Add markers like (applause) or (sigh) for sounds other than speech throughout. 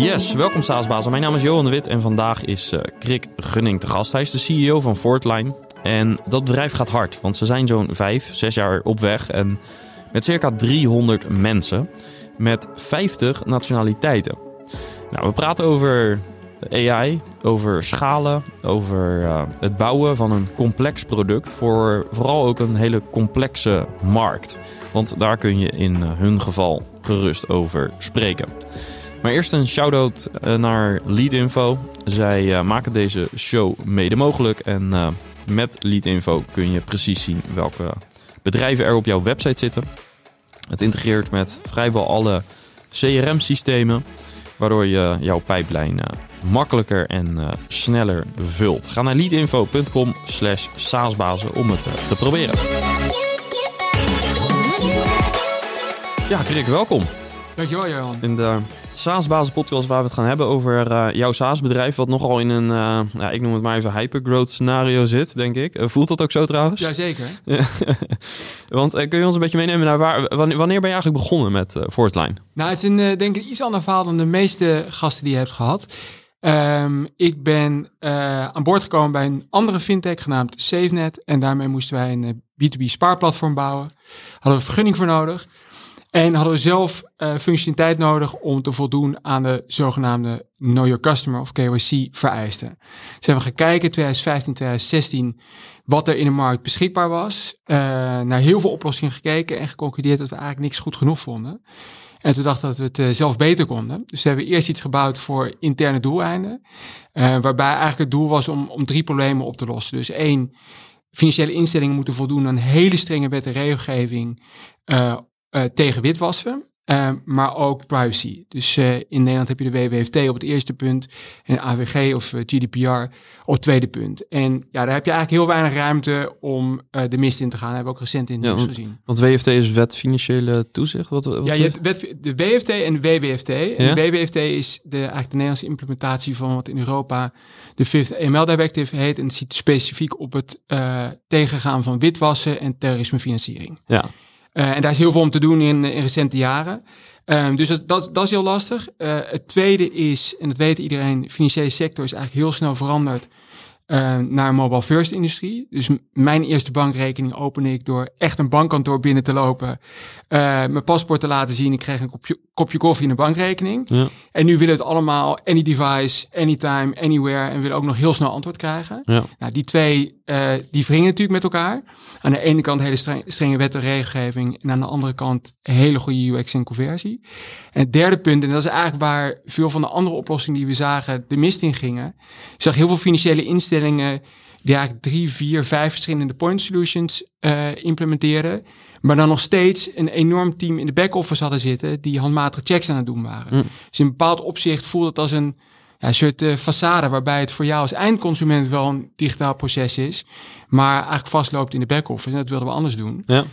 Yes, welkom Saasbazen. Mijn naam is Johan de Wit en vandaag is uh, Krik Gunning te gast. Hij is de CEO van Fortline. En dat bedrijf gaat hard, want ze zijn zo'n vijf, zes jaar op weg. En met circa 300 mensen, met 50 nationaliteiten. Nou, we praten over AI, over schalen, over uh, het bouwen van een complex product voor vooral ook een hele complexe markt. Want daar kun je in uh, hun geval gerust over spreken. Maar eerst een shout-out uh, naar Leadinfo. Zij maken deze show mede mogelijk en met Leadinfo kun je precies zien welke bedrijven er op jouw website zitten. Het integreert met vrijwel alle CRM-systemen, waardoor je jouw pijplijn makkelijker en sneller vult. Ga naar leadinfo.com slash saasbazen om het te proberen. Ja, Krik, welkom. Dankjewel, Johan. In de SaaS podcast waar we het gaan hebben over uh, jouw SaaS-bedrijf... wat nogal in een, ja, ik noem het maar even hypergrowth scenario zit, denk ik. voelt dat ook zo trouwens? Jazeker. (laughs) Want kun je ons een beetje meenemen naar waar, wanneer ben je eigenlijk begonnen met Fortline? Nou, het is een, denk ik iets ander verhaal dan de meeste gasten die je hebt gehad. Um, ik ben uh, aan boord gekomen bij een andere fintech genaamd SafeNet. En daarmee moesten wij een B2B spaarplatform bouwen. Hadden we vergunning voor nodig. En hadden we zelf uh, functionaliteit nodig om te voldoen aan de zogenaamde Know Your Customer of KYC vereisten. Dus hebben gekeken 2015, 2016 wat er in de markt beschikbaar was. Uh, naar heel veel oplossingen gekeken en geconcludeerd dat we eigenlijk niks goed genoeg vonden. En toen dachten dat we het uh, zelf beter konden. Dus we hebben eerst iets gebouwd voor interne doeleinden. Waarbij eigenlijk het doel was om, om drie problemen op te lossen. Dus één, financiële instellingen moeten voldoen aan hele strenge wet en regelgeving uh, tegen witwassen. Uh, maar ook privacy. Dus uh, in Nederland heb je de WWFT op het eerste punt en AVG of GDPR op het tweede punt. En ja, daar heb je eigenlijk heel weinig ruimte om de mist in te gaan. Dat hebben we ook recent in de nieuws gezien. Want WFT is wet financiële toezicht? Wat, wat ja, je hebt wet, de WFT en de WWFT. En ja? de WWFT is de, eigenlijk de Nederlandse implementatie van wat in Europa de Fifth AML Directive heet. En het ziet specifiek op het tegengaan van witwassen en terrorismefinanciering. Ja. Uh, en daar is heel veel om te doen in, in recente jaren. Um, dus dat, dat, is heel lastig. Uh, het tweede is, en dat weet iedereen, de financiële sector is eigenlijk heel snel veranderd uh, naar een mobile first industrie. Dus mijn eerste bankrekening opende ik door echt een bankkantoor binnen te lopen. Mijn paspoort te laten zien. Ik kreeg een kopje, koffie en een bankrekening. Ja. En nu willen het allemaal any device, anytime, anywhere. En willen ook nog heel snel antwoord krijgen. Ja. Nou, die twee, uh, die wringen natuurlijk met elkaar. Aan de ene kant hele streng, strenge wet en regelgeving. En aan de andere kant hele goede UX en conversie. En het derde punt, en dat is eigenlijk waar veel van de andere oplossingen die we zagen de mist in gingen. Zag heel veel financiële instellingen die eigenlijk drie, vier, vijf verschillende point solutions uh, implementeren. Maar dan nog steeds een enorm team in de back-office hadden zitten die handmatige checks aan het doen waren. Mm. Dus in een bepaald opzicht voelde het als een ja, soort uh, façade waarbij het voor jou als eindconsument wel een digitaal proces is, maar eigenlijk vastloopt in de back-office. En dat wilden we anders doen. Ja.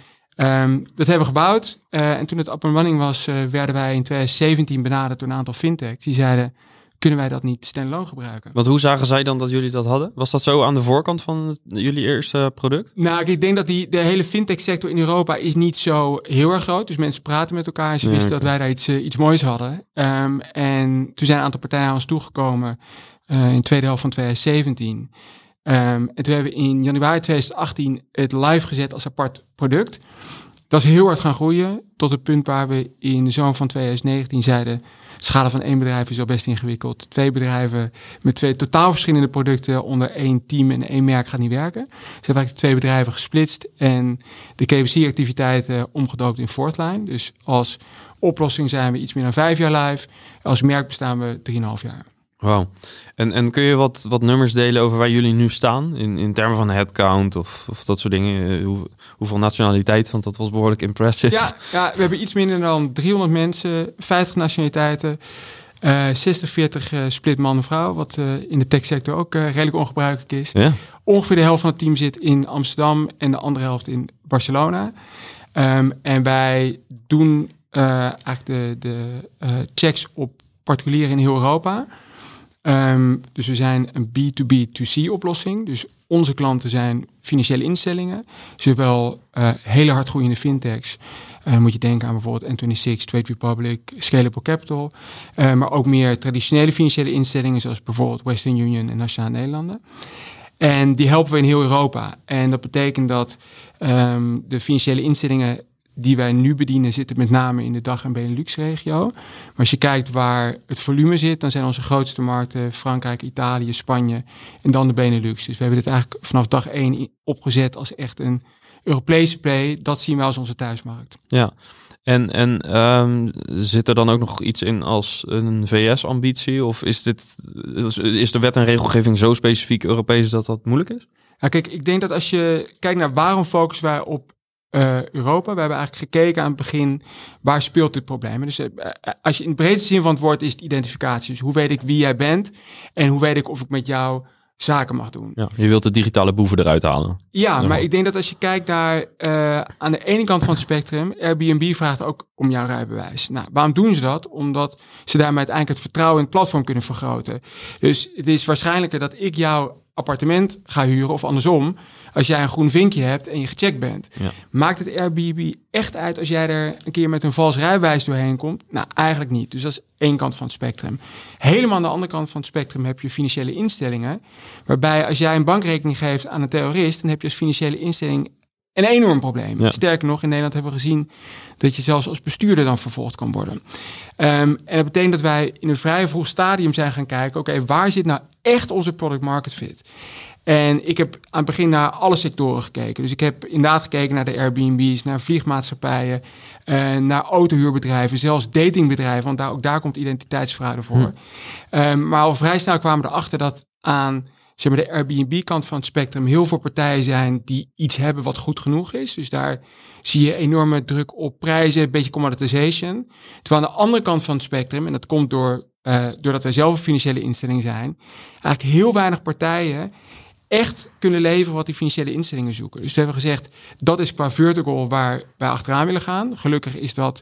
Um, dat hebben we gebouwd. Uh, en toen het up and running was, werden wij in 2017 benaderd door een aantal fintechs. Die zeiden, kunnen wij dat niet standalone gebruiken? Want hoe zagen zij dan dat jullie dat hadden? Was dat zo aan de voorkant van jullie eerste product? Nou, ik denk dat die, de hele fintech sector in Europa is niet zo heel erg groot. Dus mensen praten met elkaar en ze wisten dat wij daar iets, uh, iets moois hadden. Um, en toen zijn een aantal partijen aan ons toegekomen uh, in de tweede helft van 2017. Um, en toen hebben we in januari 2018 het live gezet als apart product. Dat is heel hard gaan groeien tot het punt waar we in de zomer van 2019 zeiden... het schalen van één bedrijf is al best ingewikkeld. Twee bedrijven met twee totaal verschillende producten onder één team en één merk gaat niet werken. We hebben eigenlijk twee bedrijven gesplitst en de KBC-activiteiten omgedoopt in Fortline. Dus als oplossing zijn we iets meer dan vijf jaar live. Als merk bestaan we drieënhalf jaar. Wauw. En, en kun je wat, wat nummers delen over waar jullie nu staan? In, in termen van headcount of, of dat soort dingen? Eh, Hoe, hoeveel nationaliteit? Want dat was behoorlijk impressive. Ja, (laughs) ja, we hebben iets minder dan 300 mensen, 50 nationaliteiten, uh, 60, 40 uh, split man-vrouw, wat uh, in de techsector ook redelijk ongebruikelijk is. Ja? Ongeveer de helft van het team zit in Amsterdam en de andere helft in Barcelona. Um, en wij doen eigenlijk de, de checks op particulieren in heel Europa. Um, dus we zijn een B2B2C oplossing. Dus onze klanten zijn financiële instellingen, zowel uh, hele hard groeiende fintechs Uh, moet je denken aan bijvoorbeeld N26, Trade Republic, Scalable Capital. Uh, maar ook meer traditionele financiële instellingen zoals bijvoorbeeld Western Union en Nationale Nederlanden. En die helpen we in heel Europa. En dat betekent dat um, de financiële instellingen die wij nu bedienen zitten met name in de Dag- en Benelux-regio. Maar als je kijkt waar het volume zit, dan zijn onze grootste markten Frankrijk, Italië, Spanje en dan de Benelux. Dus we hebben dit eigenlijk vanaf dag één opgezet als echt een Europese play. Dat zien we als onze thuismarkt. Ja, en, en um, zit er dan ook nog iets in als een VS-ambitie? Of is, dit, is de wet en regelgeving zo specifiek Europees dat dat moeilijk is? Ja, kijk, ik denk dat als je kijkt naar waarom focussen wij op uh, Europa. We hebben eigenlijk gekeken aan het begin waar speelt dit probleem. Dus uh, als je in de breedste zin van het woord is het identificatie. Dus hoe weet ik wie jij bent en hoe weet ik of ik met jou zaken mag doen. Ja, je wilt de digitale boeven eruit halen. Ja, maar ik denk dat als je kijkt naar uh, aan de ene kant van het spectrum, Airbnb vraagt ook om jouw rijbewijs. Nou, waarom doen ze dat? Omdat ze daarmee uiteindelijk het vertrouwen in het platform kunnen vergroten. Dus het is waarschijnlijker dat ik jouw appartement ga huren of andersom als jij een groen vinkje hebt en je gecheckt bent. Ja. Maakt het Airbnb echt uit als jij er een keer met een vals rijwijs doorheen komt? Nou, eigenlijk niet. Dus dat is één kant van het spectrum. Helemaal aan de andere kant van het spectrum heb je financiële instellingen. Waarbij als jij een bankrekening geeft aan een terrorist, dan heb je als financiële instelling een enorm probleem. Sterker nog, in Nederland hebben we gezien dat je zelfs als bestuurder dan vervolgd kan worden. Um, en dat betekent dat wij in een vrij vroeg stadium zijn gaan kijken: oké, waar zit nou echt onze product market fit? En ik heb aan het begin naar alle sectoren gekeken. Dus ik heb inderdaad gekeken naar de Airbnb's, naar vliegmaatschappijen, uh, naar autohuurbedrijven, zelfs datingbedrijven, want daar, ook daar komt identiteitsfraude voor. Hm. Um, maar al vrij snel kwamen we erachter dat aan zeg maar, de Airbnb-kant van het spectrum heel veel partijen zijn die iets hebben wat goed genoeg is. Dus daar zie je enorme druk op prijzen, een beetje commoditization. Terwijl aan de andere kant van het spectrum, en dat komt door, uh, doordat wij zelf een financiële instelling zijn, eigenlijk heel weinig partijen echt kunnen leveren wat die financiële instellingen zoeken. Dus we hebben gezegd, dat is qua vertical waar wij achteraan willen gaan. Gelukkig is dat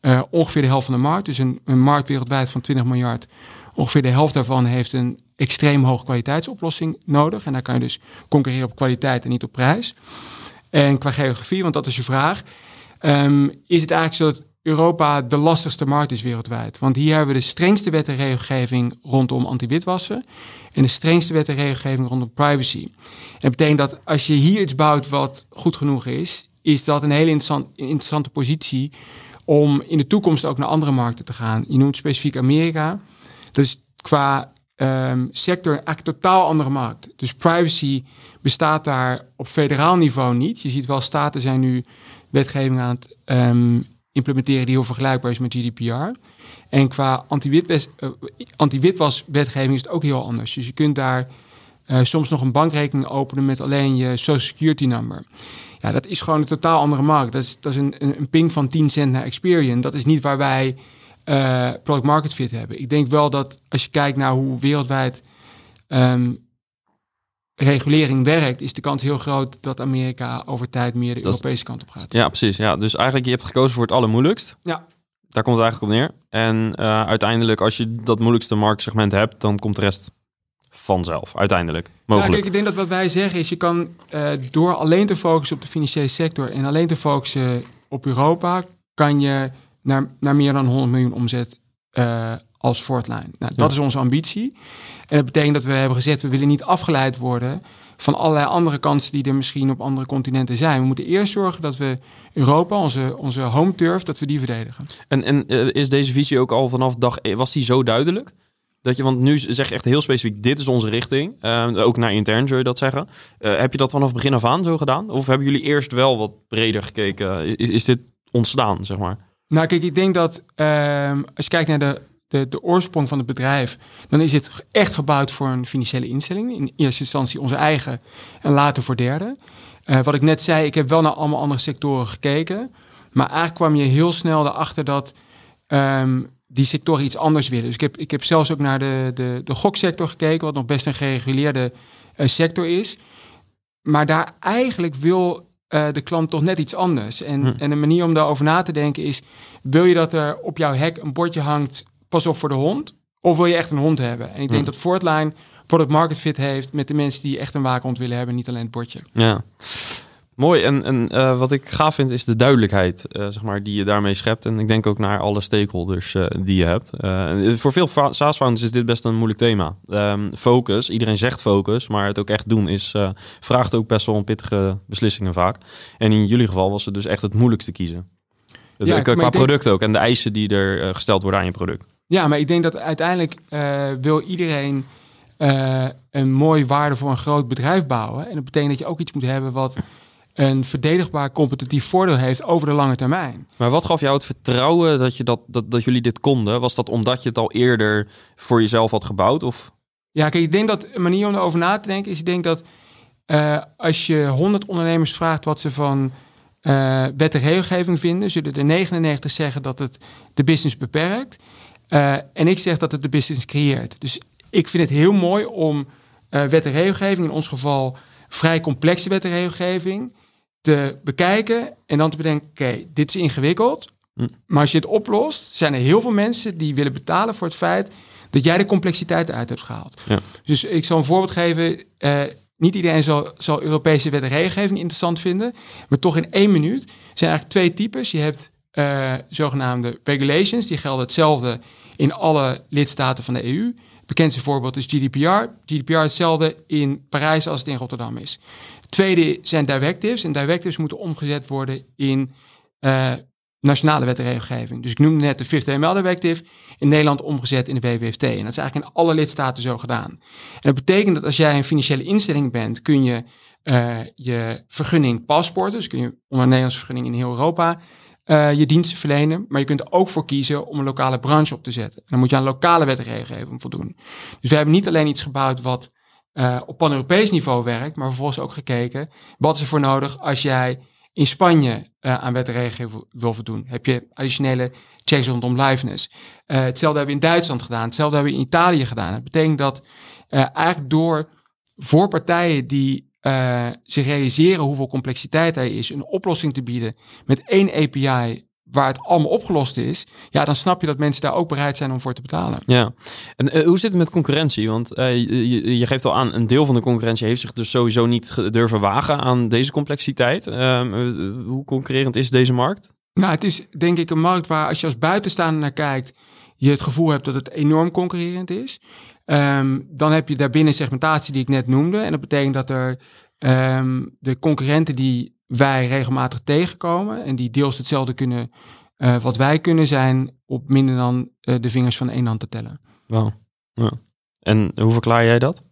uh, ongeveer de helft van de markt. Dus een, een, markt wereldwijd van 20 miljard. Ongeveer de helft daarvan heeft een extreem hoge kwaliteitsoplossing nodig. En daar kan je dus concurreren op kwaliteit en niet op prijs. En qua geografie, want dat is je vraag, um, is het eigenlijk zo dat Europa de lastigste markt is wereldwijd. Want hier hebben we de strengste wet en regelgeving rondom anti-witwassen en de strengste wet en regelgeving rondom privacy. En dat betekent dat als je hier iets bouwt wat goed genoeg is, is dat een hele interessant, interessante positie om in de toekomst ook naar andere markten te gaan. Je noemt specifiek Amerika. Dus qua um, sector eigenlijk totaal andere markt. Dus privacy bestaat daar op federaal niveau niet. Je ziet wel, staten zijn nu wetgeving aan het um, implementeren die heel vergelijkbaar is met GDPR. En qua anti-witwaswetgeving is het ook heel anders. Dus je kunt daar uh, soms nog een bankrekening openen met alleen je social security number. Ja, dat is gewoon een totaal andere markt. Dat is, dat is een, een, ping van 10 cent naar Experian. Dat is niet waar wij uh, product market fit hebben. Ik denk wel dat als je kijkt naar hoe wereldwijd um, regulering werkt, is de kans heel groot dat Amerika over tijd meer de Europese kant op gaat. Ja, precies. Ja, dus eigenlijk je hebt gekozen voor het allermoeilijkst. Ja. Daar komt het eigenlijk op neer. En uh, uiteindelijk, als je dat moeilijkste marktsegment hebt, dan komt de rest vanzelf, uiteindelijk. Mogelijk. Ja, kijk, ik denk dat wat wij zeggen is, je kan uh, door alleen te focussen op de financiële sector en alleen te focussen op Europa, kan je naar, naar meer dan 100 miljoen omzet uh, als Fortline. Nou, dat is onze ambitie. En dat betekent dat we hebben gezegd, we willen niet afgeleid worden van allerlei andere kansen die er misschien op andere continenten zijn. We moeten eerst zorgen dat we Europa, onze, onze home turf, dat we die verdedigen. En, en uh, is deze visie ook al vanaf dag, was die zo duidelijk? Dat je, want nu zeg je echt heel specifiek, dit is onze richting. Uh, ook naar intern zou je dat zeggen. Uh, heb je dat vanaf begin af aan zo gedaan? Of hebben jullie eerst wel wat breder gekeken? Is, is dit ontstaan, zeg maar? Nou, kijk, ik denk dat ehm, als je kijkt naar de de, de oorsprong van het bedrijf, dan is het echt gebouwd voor een financiële instelling. In eerste instantie onze eigen en later voor derde. Uh, wat ik net zei, ik heb wel naar allemaal andere sectoren gekeken. Maar eigenlijk kwam je heel snel erachter dat um, die sectoren iets anders willen. Dus ik heb, ik heb zelfs ook naar de, de, de goksector gekeken, wat nog best een gereguleerde uh, sector is. Maar daar eigenlijk wil uh, de klant toch net iets anders. En, hm. en een manier om daarover na te denken is: wil je dat er op jouw hek een bordje hangt pas op voor de hond? Of wil je echt een hond hebben? En ik denk dat Fortline product market fit heeft met de mensen die echt een waakhond willen hebben, niet alleen het bordje. Ja. Mooi. En, en uh, wat ik gaaf vind is de duidelijkheid uh, zeg maar, die je daarmee schept. En ik denk ook naar alle stakeholders uh, die je hebt. voor veel SaaS-founders is dit best een moeilijk thema. Um, focus, iedereen zegt focus, maar het ook echt doen is, vraagt ook best wel een pittige beslissingen vaak. En in jullie geval was het dus echt het moeilijkste kiezen. Ja, qua product denk... ook en de eisen die er gesteld worden aan je product. Ja, maar ik denk dat uiteindelijk wil iedereen een mooi waarde voor een groot bedrijf bouwen. En dat betekent dat je ook iets moet hebben wat een verdedigbaar competitief voordeel heeft over de lange termijn. Maar wat gaf jou het vertrouwen dat, je dat, dat, dat jullie dit konden? Was dat omdat je het al eerder voor jezelf had gebouwd? Of? Ja, kijk, ik denk dat een manier om erover na te denken is, ik denk dat uh, als je 100 ondernemers vraagt wat ze van uh, wet en regelgeving vinden, zullen er 99 zeggen dat het de business beperkt. Uh, en ik zeg dat het de business creëert. Dus ik vind het heel mooi om wet en regelgeving, in ons geval vrij complexe wet en regelgeving, te bekijken en dan te bedenken, oké, dit is ingewikkeld. Hm. Maar als je het oplost, zijn er heel veel mensen die willen betalen voor het feit dat jij de complexiteit eruit hebt gehaald. Ja. Dus ik zal een voorbeeld geven. Uh, niet iedereen zal, zal Europese wet en regelgeving interessant vinden. Maar toch in één minuut zijn eigenlijk twee types. Je hebt uh, zogenaamde regulations, die gelden hetzelfde in alle lidstaten van de EU. Het bekendste voorbeeld is GDPR. GDPR is hetzelfde in Parijs als het in Rotterdam is. Tweede zijn directives. En directives moeten omgezet worden in uh, nationale wet. Dus ik noemde net de Fifth ML Directive in Nederland omgezet in de WWFT. En dat is eigenlijk in alle lidstaten zo gedaan. En dat betekent dat als jij een financiële instelling bent, kun je uh, je vergunning paspoorten, dus kun je onder Nederlandse vergunning in heel Europa uh, je diensten verlenen. Maar je kunt er ook voor kiezen om een lokale branche op te zetten. dan moet je aan lokale wet en regelgeving voldoen. Dus we hebben niet alleen iets gebouwd wat uh, op pan-Europees niveau werkt, maar vervolgens ook gekeken wat is er voor nodig als jij in Spanje uh, aan wet en regelgeving wil voldoen. Heb je additionele checks rondom liveness. Uh, hetzelfde hebben we in Duitsland gedaan, hetzelfde hebben we in Italië gedaan. Het betekent dat eigenlijk door voor partijen die zich realiseren hoeveel complexiteit er is, een oplossing te bieden met één API waar het allemaal opgelost is, ja, dan snap je dat mensen daar ook bereid zijn om voor te betalen. Ja, en uh, hoe zit het met concurrentie? Want uh, je, je, geeft al aan, een deel van de concurrentie heeft zich dus sowieso niet durven wagen aan deze complexiteit. Uh, hoe concurrerend is deze markt? Nou, het is denk ik een markt waar als je als buitenstaander naar kijkt, je het gevoel hebt dat het enorm concurrerend is. Um, dan heb je daarbinnen segmentatie die ik net noemde. En dat betekent dat er um, de concurrenten die wij regelmatig tegenkomen en die deels hetzelfde kunnen uh, wat wij kunnen zijn op minder dan uh, de vingers van één hand te tellen. Wow. Ja. En hoe verklaar jij dat?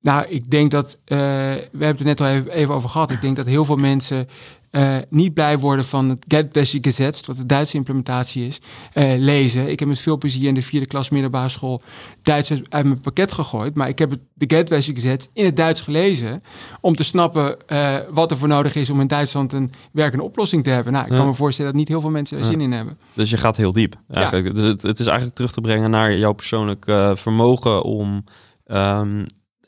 Nou, ik denk dat, uh, we hebben het er net al even, even, over gehad. Ik denk dat heel veel mensen uh, niet blij worden van het Geldwäsche Gesetz, wat de Duitse implementatie is, uh, lezen. Ik heb met veel plezier in de vierde klas middelbare school Duits uit mijn pakket gegooid. Maar ik heb het, de Geldwäsche Gesetz in het Duits gelezen om te snappen uh, wat er voor nodig is om in Duitsland een werkende oplossing te hebben. Nou, ik kan me voorstellen dat niet heel veel mensen er zin in hebben. Dus je gaat heel diep. Eigenlijk. Ja. Dus het, het, is eigenlijk terug te brengen naar jouw persoonlijk vermogen om um,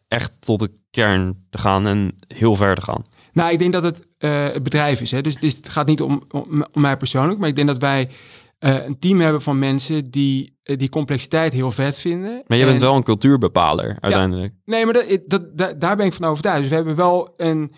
echt tot de kern te gaan en heel ver te gaan. Nou, ik denk dat het uh, het bedrijf is. Hè? Dus, het gaat niet om, om, om, mij persoonlijk, maar ik denk dat wij uh, een team hebben van mensen die uh, die complexiteit heel vet vinden. Maar je bent wel een cultuurbepaler uiteindelijk. Ja, nee, maar dat, dat, daar ben ik van overtuigd. Dus we hebben wel een,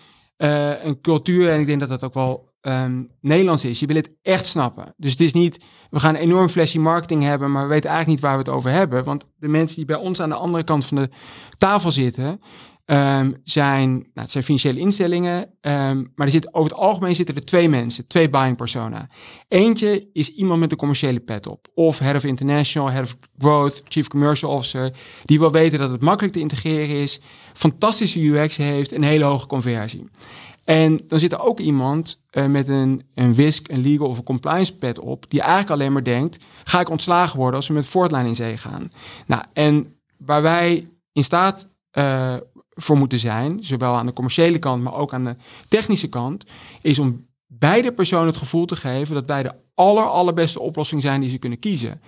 een cultuur en ik denk dat dat ook wel um, Nederlands is. Je wil het echt snappen. Dus het is niet, we gaan een enorm flashy marketing hebben, maar we weten eigenlijk niet waar we het over hebben. Want de mensen die bij ons aan de andere kant van de tafel zitten, um, zijn, nou, het zijn financiële instellingen, um, maar er zit, over het algemeen zitten er twee mensen, twee buying persona. Eentje is iemand met een commerciële pet op, of Head of International, Head of Growth, Chief Commercial Officer, die wil weten dat het makkelijk te integreren is, fantastische UX heeft, een hele hoge conversie. En dan zit er ook iemand uh, met een, een WISC, een legal of een compliance pet op, die eigenlijk alleen maar denkt, ga ik ontslagen worden als we met Fortline in zee gaan? Nou, en waar wij in staat uh, voor moeten zijn, zowel aan de commerciële kant, maar ook aan de technische kant, is om beide personen het gevoel te geven dat wij de aller, allerbeste oplossing zijn die ze kunnen kiezen.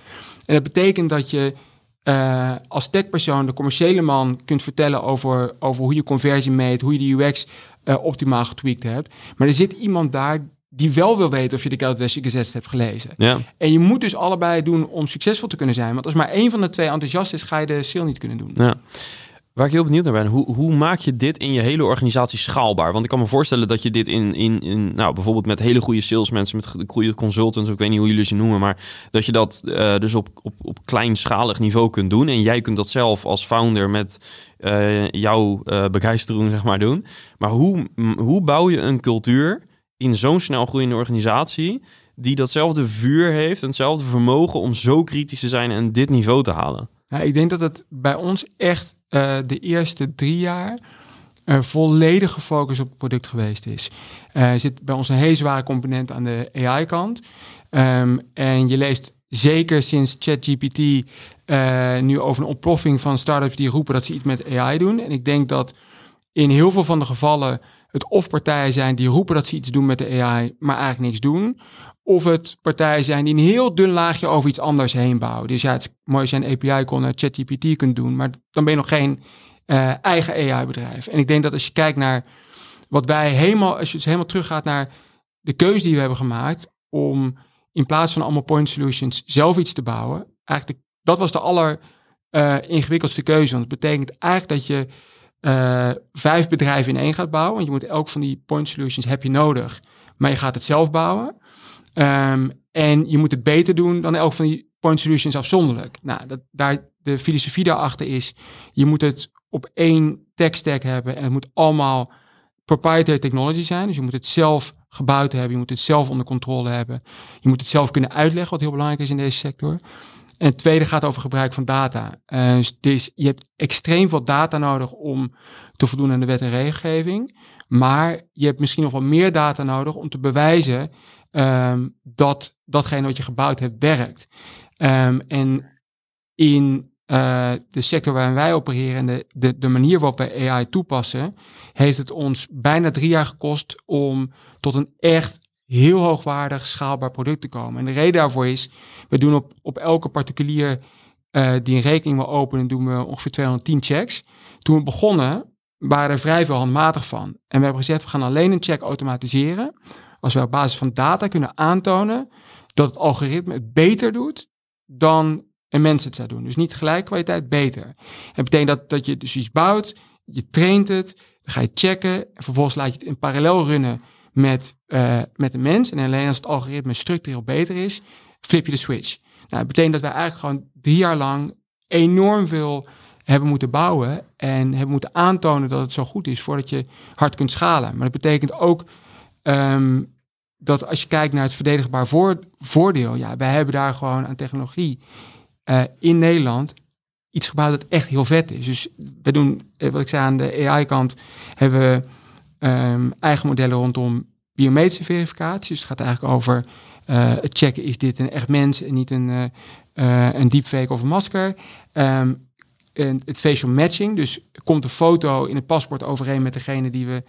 En dat betekent dat je uh, als techpersoon de commerciële man kunt vertellen over, over hoe je conversie meet, hoe je de UX uh, eh, optimaal getweakt hebt. Maar er zit iemand daar die wel wil weten of je de Geldwäsche gezet hebt gelezen. Ja. En je moet dus allebei doen om succesvol te kunnen zijn. Want als maar één van de twee enthousiast is, ga je de sale niet kunnen doen. Ja. Waar ik heel benieuwd naar ben, hoe, hoe maak je dit in je hele organisatie schaalbaar? Want ik kan me voorstellen dat je dit in, in, in nou, bijvoorbeeld met hele goede salesmensen, met goede consultants, ik weet niet hoe jullie ze noemen, maar dat je dat uh, dus op, op, op kleinschalig niveau kunt doen. En jij kunt dat zelf als founder met uh, jouw uh, begeistering, zeg maar, doen. Maar hoe, hoe bouw je een cultuur in zo'n snel groeiende organisatie die datzelfde vuur heeft en hetzelfde vermogen om zo kritisch te zijn en dit niveau te halen? Nou, ik denk dat het bij ons echt uh, de eerste drie jaar uh, volledige focus op het product geweest is. Uh, er zit bij ons een hele zware component aan de AI-kant. Um, en je leest zeker sinds ChatGPT nu over een ontploffing van startups die roepen dat ze iets met AI doen. En ik denk dat in heel veel van de gevallen het of partijen zijn die roepen dat ze iets doen met de AI, maar eigenlijk niks doen. Of het partijen zijn die een heel dun laagje over iets anders heen bouwen. Dus ja, het is mooi als je een API kon naar ChatGPT kunt doen, maar dan ben je nog geen uh, eigen AI-bedrijf. En ik denk dat als je kijkt naar wat wij helemaal, als je dus helemaal teruggaat naar de keuze die we hebben gemaakt om in plaats van allemaal point solutions zelf iets te bouwen, eigenlijk dat was de aller uh, ingewikkeldste keuze. Want het betekent eigenlijk dat je uh, vijf bedrijven in één gaat bouwen. Want je moet elk van die point solutions heb je nodig, maar je gaat het zelf bouwen. Um, en je moet het beter doen dan elk van die point solutions afzonderlijk. Nou, dat, daar, de filosofie daarachter is, je moet het op één tech stack hebben en het moet allemaal proprietary technology zijn. Dus je moet het zelf gebouwd hebben, je moet het zelf onder controle hebben. Je moet het zelf kunnen uitleggen, wat heel belangrijk is in deze sector. En het tweede gaat over gebruik van data. Uh, dus je hebt extreem veel data nodig om te voldoen aan de wet en regelgeving. Maar je hebt misschien nog wel meer data nodig om te bewijzen um, dat datgene wat je gebouwd hebt werkt. Um, en in uh, de sector waarin wij opereren en de, de, de manier waarop wij AI toepassen, heeft het ons bijna drie jaar gekost om tot een echt heel hoogwaardig schaalbaar product te komen. En de reden daarvoor is, we doen op, op elke particulier uh, die een rekening wil openen, doen we ongeveer 210 checks. Toen we begonnen, waren er vrij veel handmatig van. En we hebben gezegd, we gaan alleen een check automatiseren als we op basis van data kunnen aantonen dat het algoritme het beter doet dan een mens het zou doen. Dus niet gelijk kwaliteit, beter. Het betekent dat, dat je dus iets bouwt, je traint het, dan ga je checken, en vervolgens laat je het in parallel runnen met, uh, met een mens. En alleen als het algoritme structureel beter is, flip je de switch. Nou, dat betekent dat wij eigenlijk gewoon drie jaar lang enorm veel hebben moeten bouwen en hebben moeten aantonen dat het zo goed is voordat je hard kunt schalen. Maar dat betekent ook um, dat als je kijkt naar het verdedigbaar voor, voordeel, ja, wij hebben daar gewoon aan technologie uh, in Nederland iets gebouwd dat echt heel vet is. Dus we doen, eh, wat ik zei aan de AI-kant, hebben we um, eigen modellen rondom biometrische verificatie. Dus het gaat eigenlijk over uh, het checken, is dit een echt mens en niet een, uh, een deepfake of een masker. Um, het facial matching, dus komt de foto in het paspoort overeen met degene die we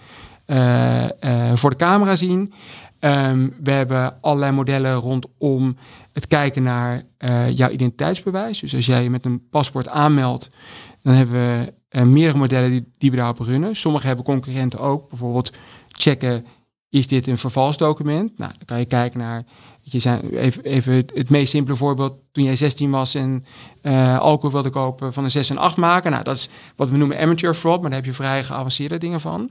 voor de camera zien. Um, we hebben allerlei modellen rondom het kijken naar uh, jouw identiteitsbewijs. Dus als jij je met een paspoort aanmeldt, dan hebben we meerdere modellen die, die we daarop runnen. Sommige hebben concurrenten ook. Bijvoorbeeld checken, is dit een vervalsdocument? Nou, dan kan je kijken naar, je zijn, even, even het, meest simpele voorbeeld. Toen jij 16 was en uh, alcohol wilde kopen van een 6 en 8 maken. Nou, dat is wat we noemen amateur fraud, maar daar heb je vrij geavanceerde dingen van.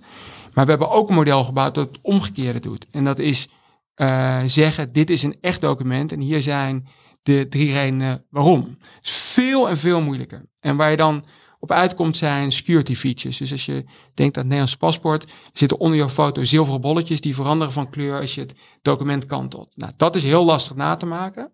Maar we hebben ook een model gebouwd dat het omgekeerde doet. En dat is uh, zeggen, dit is een echt document en hier zijn de drie redenen waarom. Is veel en veel moeilijker. En waar je dan op uitkomt zijn security features. Dus als je denkt aan het Nederlands paspoort, zitten onder je foto zilveren bolletjes die veranderen van kleur als je het document kantelt. Nou, dat is heel lastig na te maken.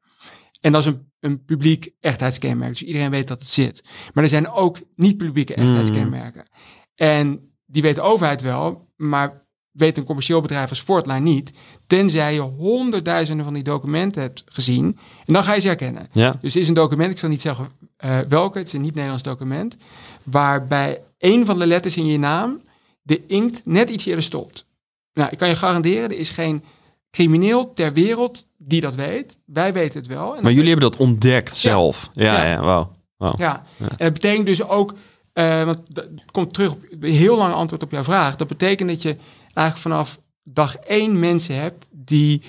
En dat is een, een publiek echtheidskenmerk. Dus iedereen weet dat het zit. Maar er zijn ook niet-publieke hmm. ectheidskenmerken. En die weet de overheid wel, maar weet een commercieel bedrijf als Fortline niet, tenzij je honderdduizenden van die documenten hebt gezien. En dan ga je ze herkennen. Ja. Dus is een document, ik zal niet zeggen uh, welke, het is een niet-Nederlands document, waarbij een van de letters in je naam de inkt net iets eerder stopt. Nou, ik kan je garanderen, er is geen crimineel ter wereld die dat weet. Wij weten het wel. maar jullie hebben dat ontdekt zelf. Ja, ja, ja. Wow. wow. Ja. en dat betekent dus ook, uh, want dat komt terug op heel lang antwoord op jouw vraag. Dat betekent dat je eigenlijk vanaf dag één mensen hebt die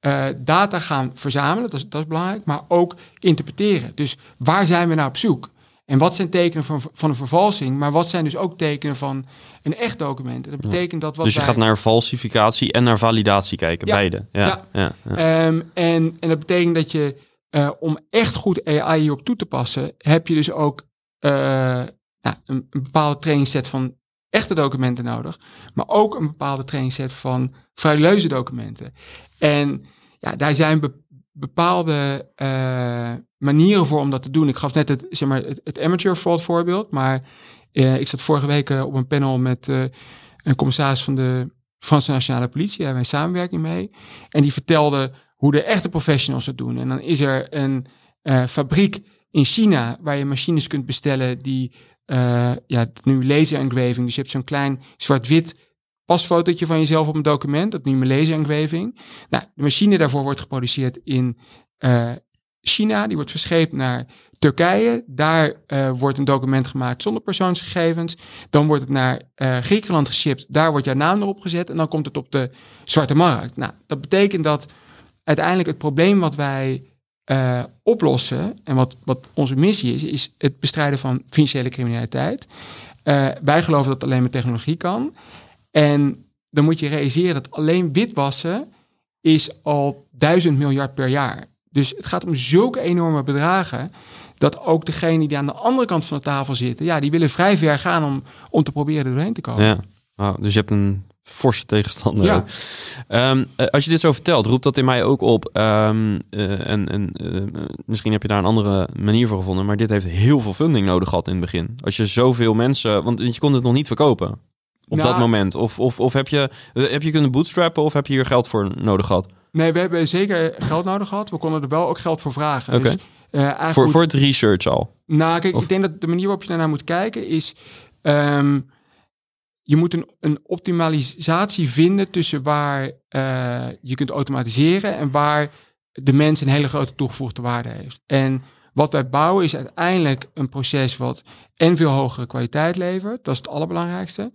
uh, data gaan verzamelen, dat is, dat is belangrijk, maar ook interpreteren. Dus waar zijn we nou op zoek? En wat zijn tekenen van, van een vervalsing, maar wat zijn dus ook tekenen van een echt document? En dat betekent dat wat Dus je wij- gaat naar falsificatie en naar validatie kijken, Ja. beide. Ja, Ja. ja. ja. Ehm, en, en dat betekent dat je, eh, om echt goed AI hierop toe te passen, heb je dus ook eh, nou, een, een bepaalde trainingsset van echte documenten nodig, maar ook een bepaalde trainingsset van frauduleuze documenten. En ja, daar zijn be- bepaalde eh, manieren voor om dat te doen. Ik gaf net het, zeg maar, het, amateur fraud voorbeeld, maar eh, ik zat vorige week eh, op een panel met een commissaris van de Franse Nationale Politie, daar hebben wij samenwerking mee. En die vertelde hoe de echte professionals het doen. En dan is er een fabriek in China waar je machines kunt bestellen die, eh, ja, nu laser engraving. Dus je hebt zo'n klein zwart-wit pasfotootje van jezelf op een document. Dat noemen we laser engraving. Nou, de machine daarvoor wordt geproduceerd in eh, China. Die wordt verscheept naar Turkije. Daar eh, wordt een document gemaakt zonder persoonsgegevens. Dan wordt het naar Griekenland geshipped. Daar wordt jouw naam erop gezet. En dan komt het op de zwarte markt. Nou, dat betekent dat uiteindelijk het probleem wat wij eh, oplossen en wat, wat onze missie is, is het bestrijden van financiële criminaliteit. Eh, wij geloven dat alleen met technologie kan. En dan moet je realiseren dat alleen witwassen is al duizend miljard per jaar. Dus het gaat om zulke enorme bedragen dat ook degenen die aan de andere kant van de tafel zitten, ja, die willen vrij ver gaan om, om te proberen er doorheen te komen. Ja. Dus je hebt een forse tegenstander. Ja. Ehm, eh, als je dit zo vertelt, roept dat in mij ook op. ehm, eh, en en eh, misschien heb je daar een andere manier voor gevonden. Maar dit heeft heel veel funding nodig gehad in het begin. Als je zoveel mensen. Want je kon het nog niet verkopen. Op Nou, dat moment. Of, of, of heb, je, heb je kunnen bootstrappen of heb je hier geld voor nodig gehad? Nee, we hebben zeker geld nodig gehad. We konden er wel ook geld voor vragen. Oké. Dus, Voor, moet- voor het research al. Nou, kijk, Of- ik denk dat de manier waarop je daarnaar moet kijken is... ehm, je moet een, een optimalisatie vinden tussen waar eh, je kunt automatiseren... en waar de mens een hele grote toegevoegde waarde heeft. En wat wij bouwen is uiteindelijk een proces wat en veel hogere kwaliteit levert. Dat is het allerbelangrijkste.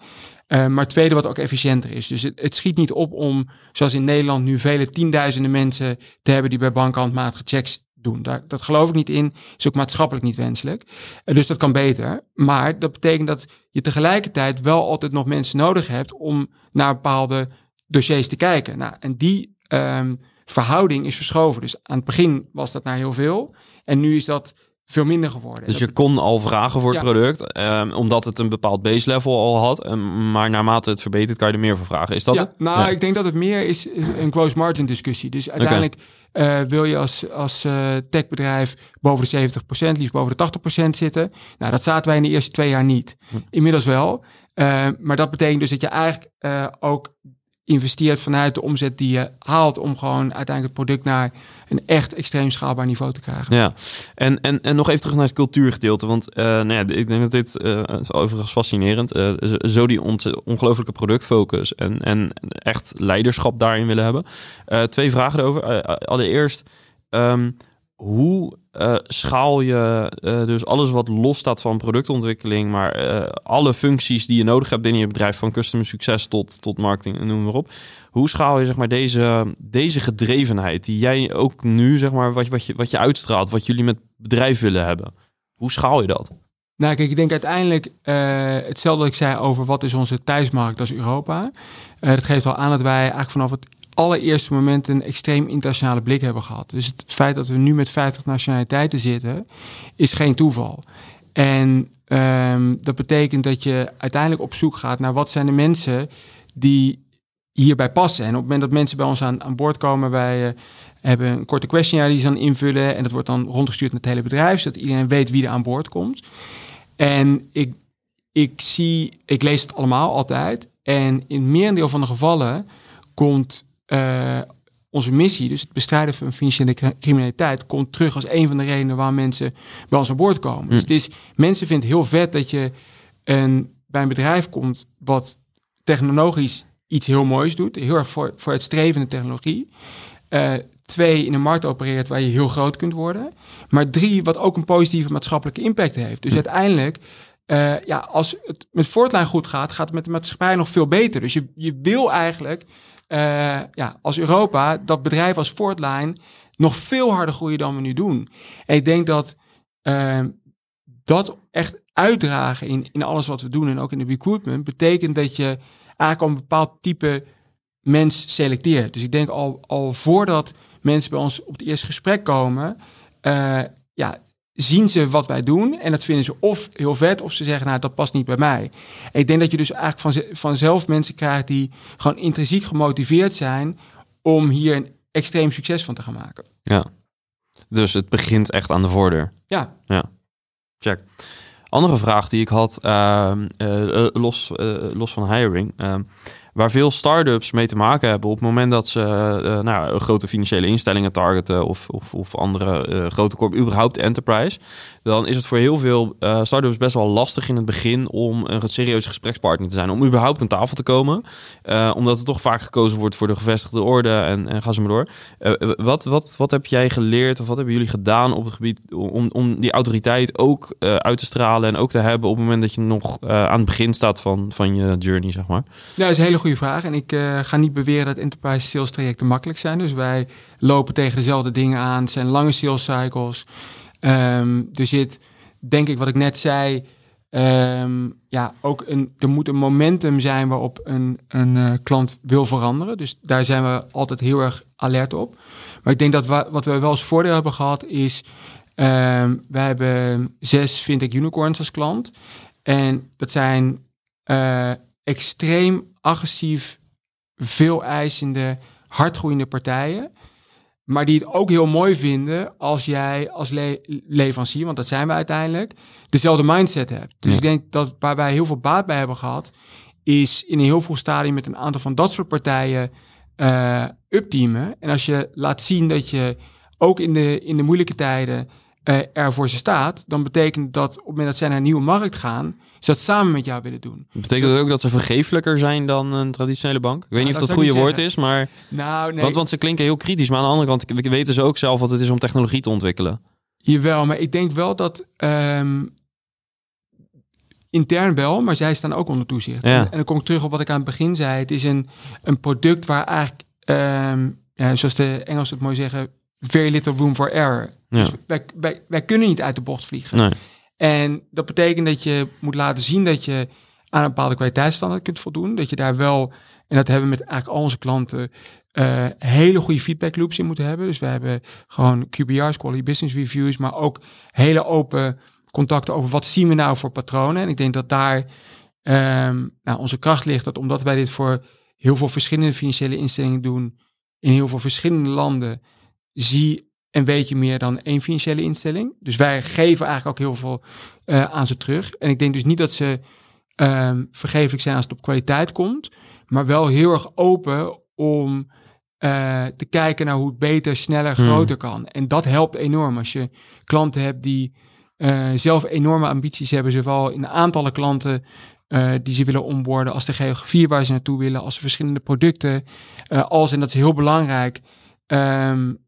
Eh, maar het tweede wat ook efficiënter is. Dus het, het schiet niet op om, zoals in Nederland nu vele tienduizenden mensen te hebben die bij banken handmatige checks doen. Daar, dat geloof ik niet in. Is ook maatschappelijk niet wenselijk. Dus dat kan beter. Maar dat betekent dat je tegelijkertijd wel altijd nog mensen nodig hebt om naar bepaalde dossiers te kijken. Nou, en die ehm, verhouding is verschoven. Dus aan het begin was dat naar heel veel. En nu is dat veel minder geworden. Dus je kon al vragen voor het Ja. product. ehm, omdat het een bepaald base level al had. Ehm, maar naarmate het verbetert kan je er meer voor vragen. Is dat ja, het? nou, Ja. ik denk dat het meer is een gross margin discussie. Dus uiteindelijk eh, wil je als, als eh, techbedrijf boven de 70%, liefst boven de 80% zitten. Nou, dat zaten wij in de eerste twee jaar niet. Hm. Inmiddels wel. Eh, maar dat betekent dus dat je eigenlijk ook investeert vanuit de omzet die je haalt om gewoon uiteindelijk het product naar een echt extreem schaalbaar niveau te krijgen. Ja, en, en, en nog even terug naar het cultuurgedeelte. Want eh, nou ja, ik denk dat dit eh, is overigens fascinerend. eh, zo- die ont- ongelooflijke productfocus en, en echt leiderschap daarin willen hebben. Twee vragen erover. Eh, allereerst, ehm, hoe eh, schaal je eh, dus alles wat los staat van productontwikkeling, maar eh, alle functies die je nodig hebt binnen je bedrijf, van customer succes tot, tot marketing en noem maar op. Hoe schaal je zeg maar, deze, deze gedrevenheid die jij ook nu, zeg maar, wat, wat, je, wat je uitstraalt, wat jullie met bedrijf willen hebben? Hoe schaal je dat? Nou, kijk, ik denk uiteindelijk hetzelfde dat ik zei over wat is onze thuismarkt, dat is Europa. Dat geeft al aan dat wij eigenlijk vanaf het allereerste moment een extreem internationale blik hebben gehad. Dus het feit dat we nu met 50 nationaliteiten zitten, is geen toeval. En ehm, dat betekent dat je uiteindelijk op zoek gaat naar wat zijn de mensen die hierbij passen. En op het moment dat mensen bij ons aan, boord komen, wij eh, hebben een korte questionnaire die ze dan invullen. En dat wordt dan rondgestuurd naar het hele bedrijf, zodat iedereen weet wie er aan boord komt. En ik, ik zie, ik lees het allemaal altijd. En in merendeel van de gevallen komt eh, onze missie, dus het bestrijden van financiële cri- criminaliteit, komt terug als een van de redenen waarom mensen bij ons aan boord komen. Dus het is, mensen vinden het heel vet dat je een, bij een bedrijf komt wat technologisch iets heel moois doet, heel erg voor, voor het strevende technologie. Eh, twee, in een markt opereert waar je heel groot kunt worden. Maar drie, wat ook een positieve maatschappelijke impact heeft. Dus uiteindelijk, eh, ja, als het met Fortline goed gaat, gaat het met de maatschappij nog veel beter. Dus je, je wil eigenlijk, eh, ja, als Europa, dat bedrijf als Fortline nog veel harder groeien dan we nu doen. En ik denk dat eh, dat echt uitdragen in, in alles wat we doen en ook in de recruitment, betekent dat je eigenlijk een bepaald type mens selecteert. Dus ik denk al, al voordat mensen bij ons op het eerste gesprek komen, uh, ja, zien ze wat wij doen en dat vinden ze of heel vet of ze zeggen, nou dat past niet bij mij. En ik denk dat je dus eigenlijk van, vanzelf mensen krijgt die gewoon intrinsiek gemotiveerd zijn om hier een extreem succes van te gaan maken. Ja, dus het begint echt aan de voordeur. Ja. Ja, check. Andere vraag die ik had, uh, uh, los, los van hiring. Waar veel start-ups mee te maken hebben op het moment dat ze uh, nou, grote financiële instellingen targeten of, of, of andere uh, grote corp, überhaupt enterprise, dan is het voor heel veel uh, start-ups best wel lastig in het begin om een serieuze gesprekspartner te zijn, om überhaupt aan tafel te komen, omdat er toch vaak gekozen wordt voor de gevestigde orde en, en ga ze maar door. wat, wat, wat heb jij geleerd of wat hebben jullie gedaan op het gebied om, om die autoriteit ook uit te stralen en ook te hebben op het moment dat je nog aan het begin staat van, van je journey, zeg maar? Ja, is een hele goede vraag. En ik uh, ga niet beweren dat enterprise sales trajecten makkelijk zijn. Dus wij lopen tegen dezelfde dingen aan. Zijn lange sales cycles. Um, er zit, denk ik, wat ik net zei. Um, ja, ook een, er moet een momentum zijn waarop een, een uh, klant wil veranderen. Dus daar zijn we altijd heel erg alert op. Maar ik denk dat wa wat we wel als voordeel hebben gehad is... Um, wij hebben zes fintech unicorns als klant. En dat zijn uh, extreem agressief, veel eisende, hardgroeiende partijen. Maar die het ook heel mooi vinden als jij als le leverancier, want dat zijn we uiteindelijk, dezelfde mindset hebt. Dus ik denk dat waar wij heel veel baat bij hebben gehad, is in een heel vroeg stadium met een aantal van dat soort partijen uh, upteamen. En als je laat zien dat je ook in de, in de moeilijke tijden uh, er voor ze staat, dan betekent dat op het moment dat zij naar een nieuwe markt gaan, ze dat samen met jou willen doen. Betekent dat ook dat ze vergeeflijker zijn dan een traditionele bank? Ik weet niet of dat het goede woord is, maar... Nou, nee. want, want ze klinken heel kritisch, maar aan de andere kant weten ze ook zelf wat het is om technologie te ontwikkelen. Jawel, maar ik denk wel dat... Um, intern wel, maar zij staan ook onder toezicht. Ja. En, en, dan kom ik terug op wat ik aan het begin zei. Het is een, een product waar eigenlijk, um, ja, zoals de Engels het mooi zeggen, very little room for error. Ja. Dus wij, wij, wij kunnen niet uit de bocht vliegen. Nee. En dat betekent dat je moet laten zien dat je aan een bepaalde kwaliteitsstandaard kunt voldoen. Dat je daar wel, en dat hebben we met eigenlijk al onze klanten, uh, hele goede feedback loops in moeten hebben. Dus we hebben gewoon QBR's, quality business reviews, maar ook hele open contacten over wat zien we nou voor patronen. En ik denk dat daar um, nou, onze kracht ligt. Dat omdat wij dit voor heel veel verschillende financiële instellingen doen, in heel veel verschillende landen, zie en weet je meer dan één financiële instelling. Dus wij geven eigenlijk ook heel veel uh, aan ze terug. En ik denk dus niet dat ze um, vergeeflijk zijn als het op kwaliteit komt, maar wel heel erg open om uh, te kijken naar hoe het beter, sneller, Hmm. groter kan. En dat helpt enorm als je klanten hebt die uh, zelf enorme ambities hebben, zowel in aantallen klanten uh, die ze willen onboorden, als de geografie waar ze naartoe willen, als de verschillende producten, als, en dat is heel belangrijk, um,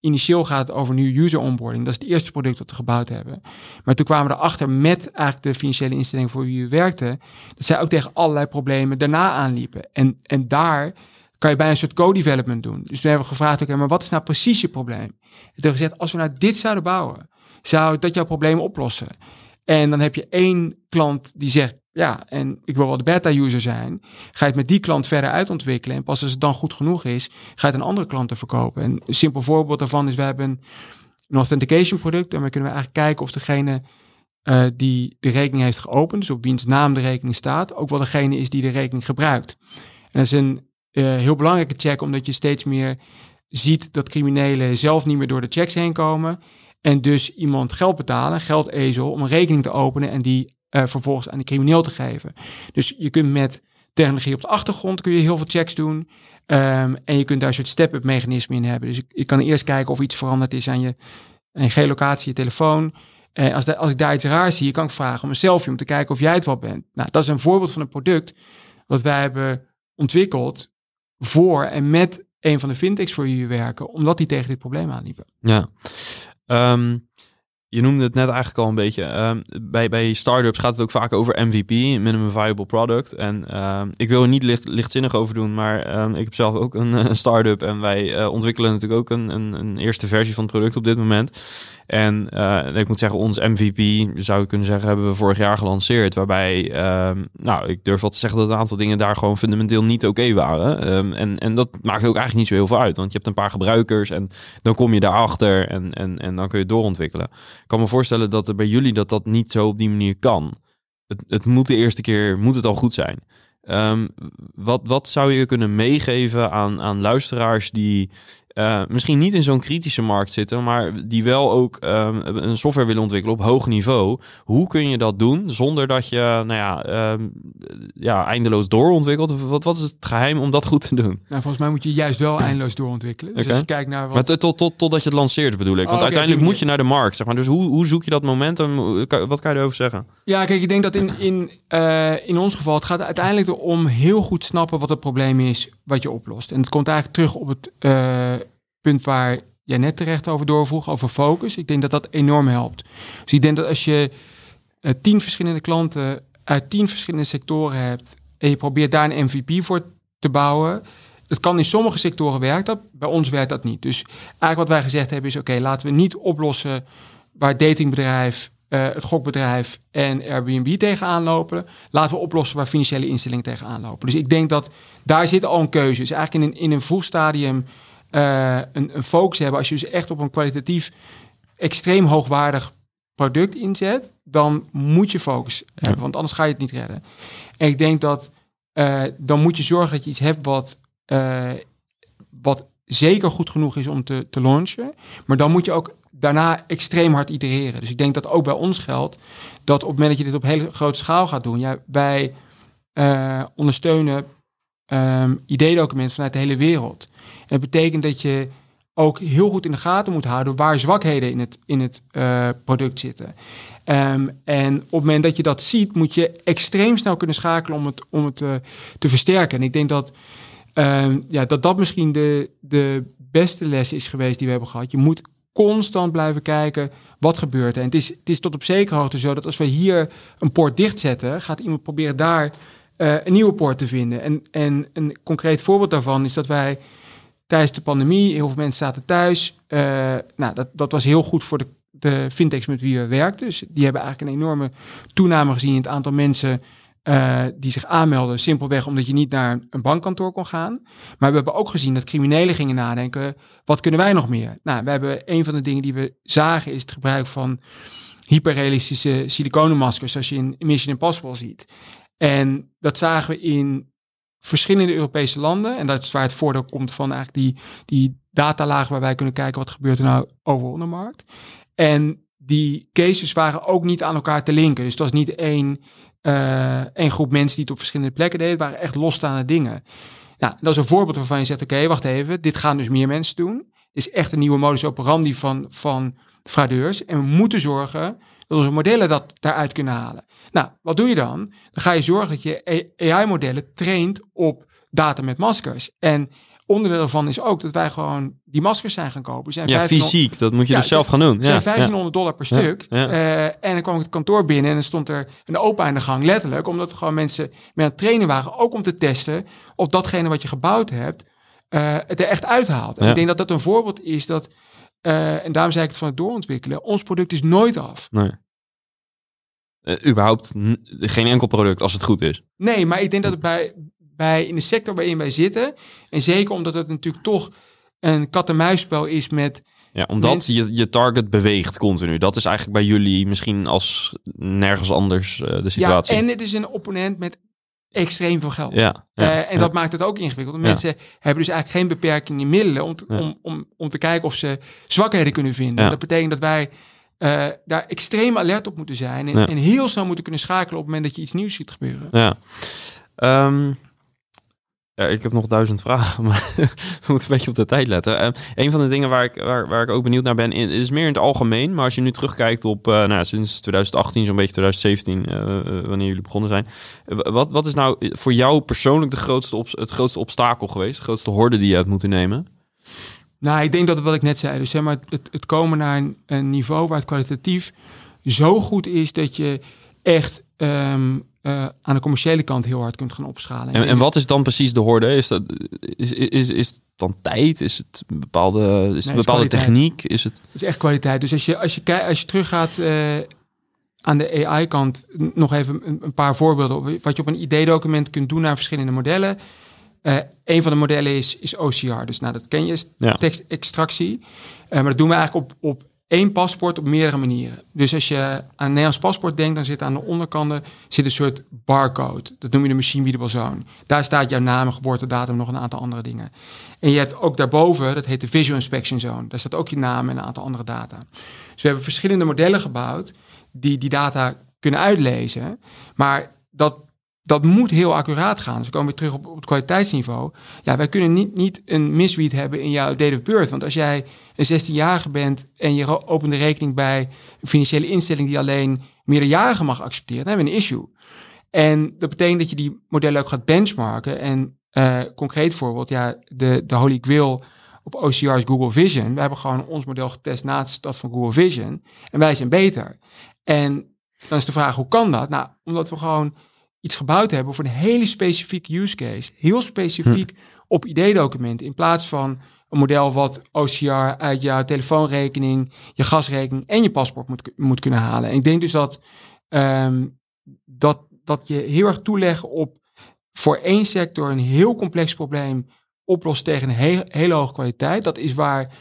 initieel gaat het over nu user onboarding. Dat is het eerste product dat we gebouwd hebben. Maar toen kwamen we erachter met eigenlijk de financiële instelling voor wie we werkten, dat zij ook tegen allerlei problemen daarna aanliepen. En, en daar kan je bij een soort co-development doen. Dus toen hebben we gevraagd, oké, maar wat is nou precies je probleem? En toen hebben we gezegd, als we nou dit zouden bouwen, zou dat jouw probleem oplossen. En dan heb je één klant die zegt, ja, en ik wil wel de beta-user zijn. Ga je het met die klant verder uitontwikkelen. En pas als het dan goed genoeg is, ga je het aan andere klanten verkopen. En een simpel voorbeeld daarvan is, we hebben een authentication product. Daarmee kunnen we eigenlijk kijken of degene uh, die de rekening heeft geopend, dus op wiens naam de rekening staat, ook wel degene is die de rekening gebruikt. En dat is een uh, heel belangrijke check, omdat je steeds meer ziet dat criminelen zelf niet meer door de checks heen komen. En dus iemand geld betalen, geldezel, om een rekening te openen en die uh, vervolgens aan de crimineel te geven. Dus je kunt met technologie op de achtergrond kun je heel veel checks doen. Um, en je kunt daar een soort step-up mechanisme in hebben. Dus je, je, kan eerst kijken of iets veranderd is aan je, aan je je telefoon. En als, als ik daar iets raars zie, kan ik vragen om een selfie om te kijken of jij het wel bent. Nou, dat is een voorbeeld van een product wat wij hebben ontwikkeld voor en met een van de fintechs voor we werken, omdat die tegen dit probleem aanliepen. Ja. Um, je noemde het net eigenlijk al een beetje. Ehm, bij, bij startups gaat het ook vaak over MVP, minimum viable product. En ehm, ik wil er niet licht, lichtzinnig over doen, maar ehm, ik heb zelf ook een, (laughs) een start-up en wij uh, ontwikkelen natuurlijk ook een, een, een, eerste versie van het product op dit moment. En uh, ik moet zeggen, ons MVP, zou je kunnen zeggen, hebben we vorig jaar gelanceerd. Waarbij, nou, ik durf wel te zeggen dat een aantal dingen daar gewoon fundamenteel niet oké waren. en, en dat maakt ook eigenlijk niet zo heel veel uit, want je hebt een paar gebruikers en dan kom je daarachter en, en, en dan kun je doorontwikkelen. Kan me voorstellen dat er bij jullie dat dat niet zo op die manier kan. Het, het moet de eerste keer, moet het al goed zijn. Um, wat, wat zou je kunnen meegeven aan, aan luisteraars die uh, misschien niet in zo'n kritische markt zitten, maar die wel ook um, een software willen ontwikkelen op hoog niveau. Hoe kun je dat doen zonder dat je nou ja, um, ja, eindeloos doorontwikkelt? Wat, wat is het geheim om dat goed te doen? Nou, volgens mij moet je juist wel eindeloos doorontwikkelen. Dus okay. als je kijkt naar wat... Maar tot, tot, totdat je het lanceert bedoel ik. Want oh, okay, uiteindelijk moet je naar de markt. Zeg maar. Dus hoe, hoe zoek je dat momentum? Wat kan je erover zeggen? Ja, kijk, ik denk dat in, in, uh, in ons geval, het gaat uiteindelijk erom heel goed snappen wat het probleem is wat je oplost. En het komt eigenlijk terug op het... Uh, punt waar jij net terecht over doorvroeg, over focus. Ik denk dat dat enorm helpt. Dus ik denk dat als je uh, tien verschillende klanten uit tien verschillende sectoren hebt en je probeert daar een MVP voor te bouwen, het kan in sommige sectoren werkt dat, bij ons werkt dat niet. Dus eigenlijk wat wij gezegd hebben is, oké, laten we niet oplossen waar datingbedrijf, uh, het gokbedrijf en Airbnb tegenaan lopen. Laten we oplossen waar financiële instellingen tegenaan lopen. Dus ik denk dat daar zit al een keuze. Dus eigenlijk in een, in een vroeg stadium uh, een, een, focus hebben, als je dus echt op een kwalitatief extreem hoogwaardig product inzet, dan moet je focus hebben, want anders ga je het niet redden. En ik denk dat uh, dan moet je zorgen dat je iets hebt wat, uh, wat zeker goed genoeg is om te, te launchen, maar dan moet je ook daarna extreem hard itereren. Dus ik denk dat ook bij ons geldt dat op het moment dat je dit op hele grote schaal gaat doen, ja, wij ondersteunen um, ID-documenten vanuit de hele wereld. Dat betekent dat je ook heel goed in de gaten moet houden waar zwakheden in het, in het uh, product zitten. Um, en op het moment dat je dat ziet, moet je extreem snel kunnen schakelen om het, om het uh, te versterken. En ik denk dat, um, ja, dat dat misschien de, de beste les is geweest die we hebben gehad. Je moet constant blijven kijken wat gebeurt. En het is, het is tot op zekere hoogte zo dat als we hier een poort dichtzetten, gaat iemand proberen daar uh, een nieuwe poort te vinden. En, en een concreet voorbeeld daarvan is dat wij tijdens de pandemie, heel veel mensen zaten thuis. Uh, nou, dat, dat was heel goed voor de, de fintechs met wie we werkten. Dus die hebben eigenlijk een enorme toename gezien in het aantal mensen uh, die zich aanmelden. Simpelweg omdat je niet naar een bankkantoor kon gaan. Maar we hebben ook gezien dat criminelen gingen nadenken, wat kunnen wij nog meer? Nou, we hebben een van de dingen die we zagen is het gebruik van hyperrealistische siliconenmaskers, zoals je in Mission Impossible ziet. En dat zagen we in verschillende Europese landen. En dat is waar het voordeel komt van eigenlijk die, die datalagen waar wij kunnen kijken wat gebeurt er nou overal de markt. En die cases waren ook niet aan elkaar te linken. Dus het was niet één, uh, één groep mensen die het op verschillende plekken deden. Het waren echt losstaande dingen. Nou, dat is een voorbeeld waarvan je zegt, oké, wacht even. Dit gaan dus meer mensen doen. Het is echt een nieuwe modus operandi van, van fraudeurs. En we moeten zorgen dat onze modellen dat daaruit kunnen halen. Nou, wat doe je dan? Dan ga je zorgen dat je AI-modellen traint op data met maskers. En onderdeel daarvan is ook dat wij gewoon die maskers zijn gaan kopen. Zijn ja, fysiek, dat moet je dus zelf gaan doen. zijn 1500 dollar per stuk. Uh, en dan kwam ik het kantoor binnen en dan stond er een opa in de gang, letterlijk. Omdat gewoon mensen mee aan het trainen waren, ook om te testen of datgene wat je gebouwd hebt, uh, het er echt uithaalt. En ik denk dat dat een voorbeeld is dat uh, en daarom zei ik het van het doorontwikkelen. Ons product is nooit af. Nee. Uh, überhaupt geen enkel product als het goed is. Nee, maar ik denk dat het bij, bij in de sector waarin wij zitten. En zeker omdat het natuurlijk toch een kat-en-muisspel is met. Ja, omdat je, je target beweegt continu. Dat is eigenlijk bij jullie misschien als nergens anders uh, de situatie. Ja, en het is een opponent met extreem veel geld. Ja, uh, en dat maakt het ook ingewikkeld. Mensen hebben dus eigenlijk geen beperking in middelen om te, om, om, om te kijken of ze zwakheden kunnen vinden. Dat betekent dat wij uh, daar extreem alert op moeten zijn en, en, heel snel moeten kunnen schakelen op het moment dat je iets nieuws ziet gebeuren. Ja. Um, ja, ik heb nog duizend vragen, (laughs) maar we moeten een beetje op de tijd letten. Uh, een van de dingen waar ik, waar, waar ik ook benieuwd naar ben, is meer in het algemeen. Maar als je nu terugkijkt op uh, nou, sinds 2018, zo'n beetje 2017, uh, wanneer jullie begonnen zijn. wat, wat is nou voor jou persoonlijk de grootste op, het grootste obstakel geweest? De grootste horde die je hebt moeten nemen? Nou, ik denk dat wat ik net zei. Dus zeg maar, het, het komen naar een, een niveau waar het kwalitatief zo goed is dat je echt ehm, eh, aan de commerciële kant heel hard kunt gaan opschalen. En, en wat is dan precies de horde? Is dat is, is, is het dan tijd? Is het een bepaalde, is het een bepaalde techniek? Is het Het is echt kwaliteit. Dus als je, als je, als je teruggaat eh, aan de AI-kant, nog even een, een paar voorbeelden. Wat je op een ID-document kunt doen naar verschillende modellen. Eh een van de modellen is, is OCR. Dus nou, dat ken je, is Ja. tekstextractie. Maar dat doen we eigenlijk op, op één paspoort op meerdere manieren. Dus als je aan een Nederlands paspoort denkt, dan zit aan de onderkanten zit een soort barcode. Dat noem je de machine zone. Daar staat jouw naam, geboortedatum, nog een aantal andere dingen. En je hebt ook daarboven, dat heet de visual inspection zone. Daar staat ook je naam en een aantal andere data. Dus we hebben verschillende modellen gebouwd die die data kunnen uitlezen. Maar dat, dat moet heel accuraat gaan. Dus we komen weer terug op, het kwaliteitsniveau. Ja, wij kunnen niet, niet een misread hebben in jouw date of birth. Want als jij een 16-jarige bent en je opent de rekening bij een financiële instelling die alleen meerderjarigen mag accepteren, dan hebben we een issue. En dat betekent dat je die modellen ook gaat benchmarken. En eh, concreet voorbeeld, ja, de, de Holy Grail op OCR is Google Vision. We hebben gewoon ons model getest naast dat van Google Vision. En wij zijn beter. En dan is de vraag, hoe kan dat? Nou, omdat we gewoon iets gebouwd hebben voor een hele specifieke use case. Heel specifiek op ID-documenten. In plaats van een model wat OCR uit jouw telefoonrekening, je gasrekening en je paspoort moet, moet kunnen halen. En ik denk dus dat, ehm, dat, dat je heel erg toeleggen op voor één sector een heel complex probleem oplost tegen een he- hele hoge kwaliteit. Dat is waar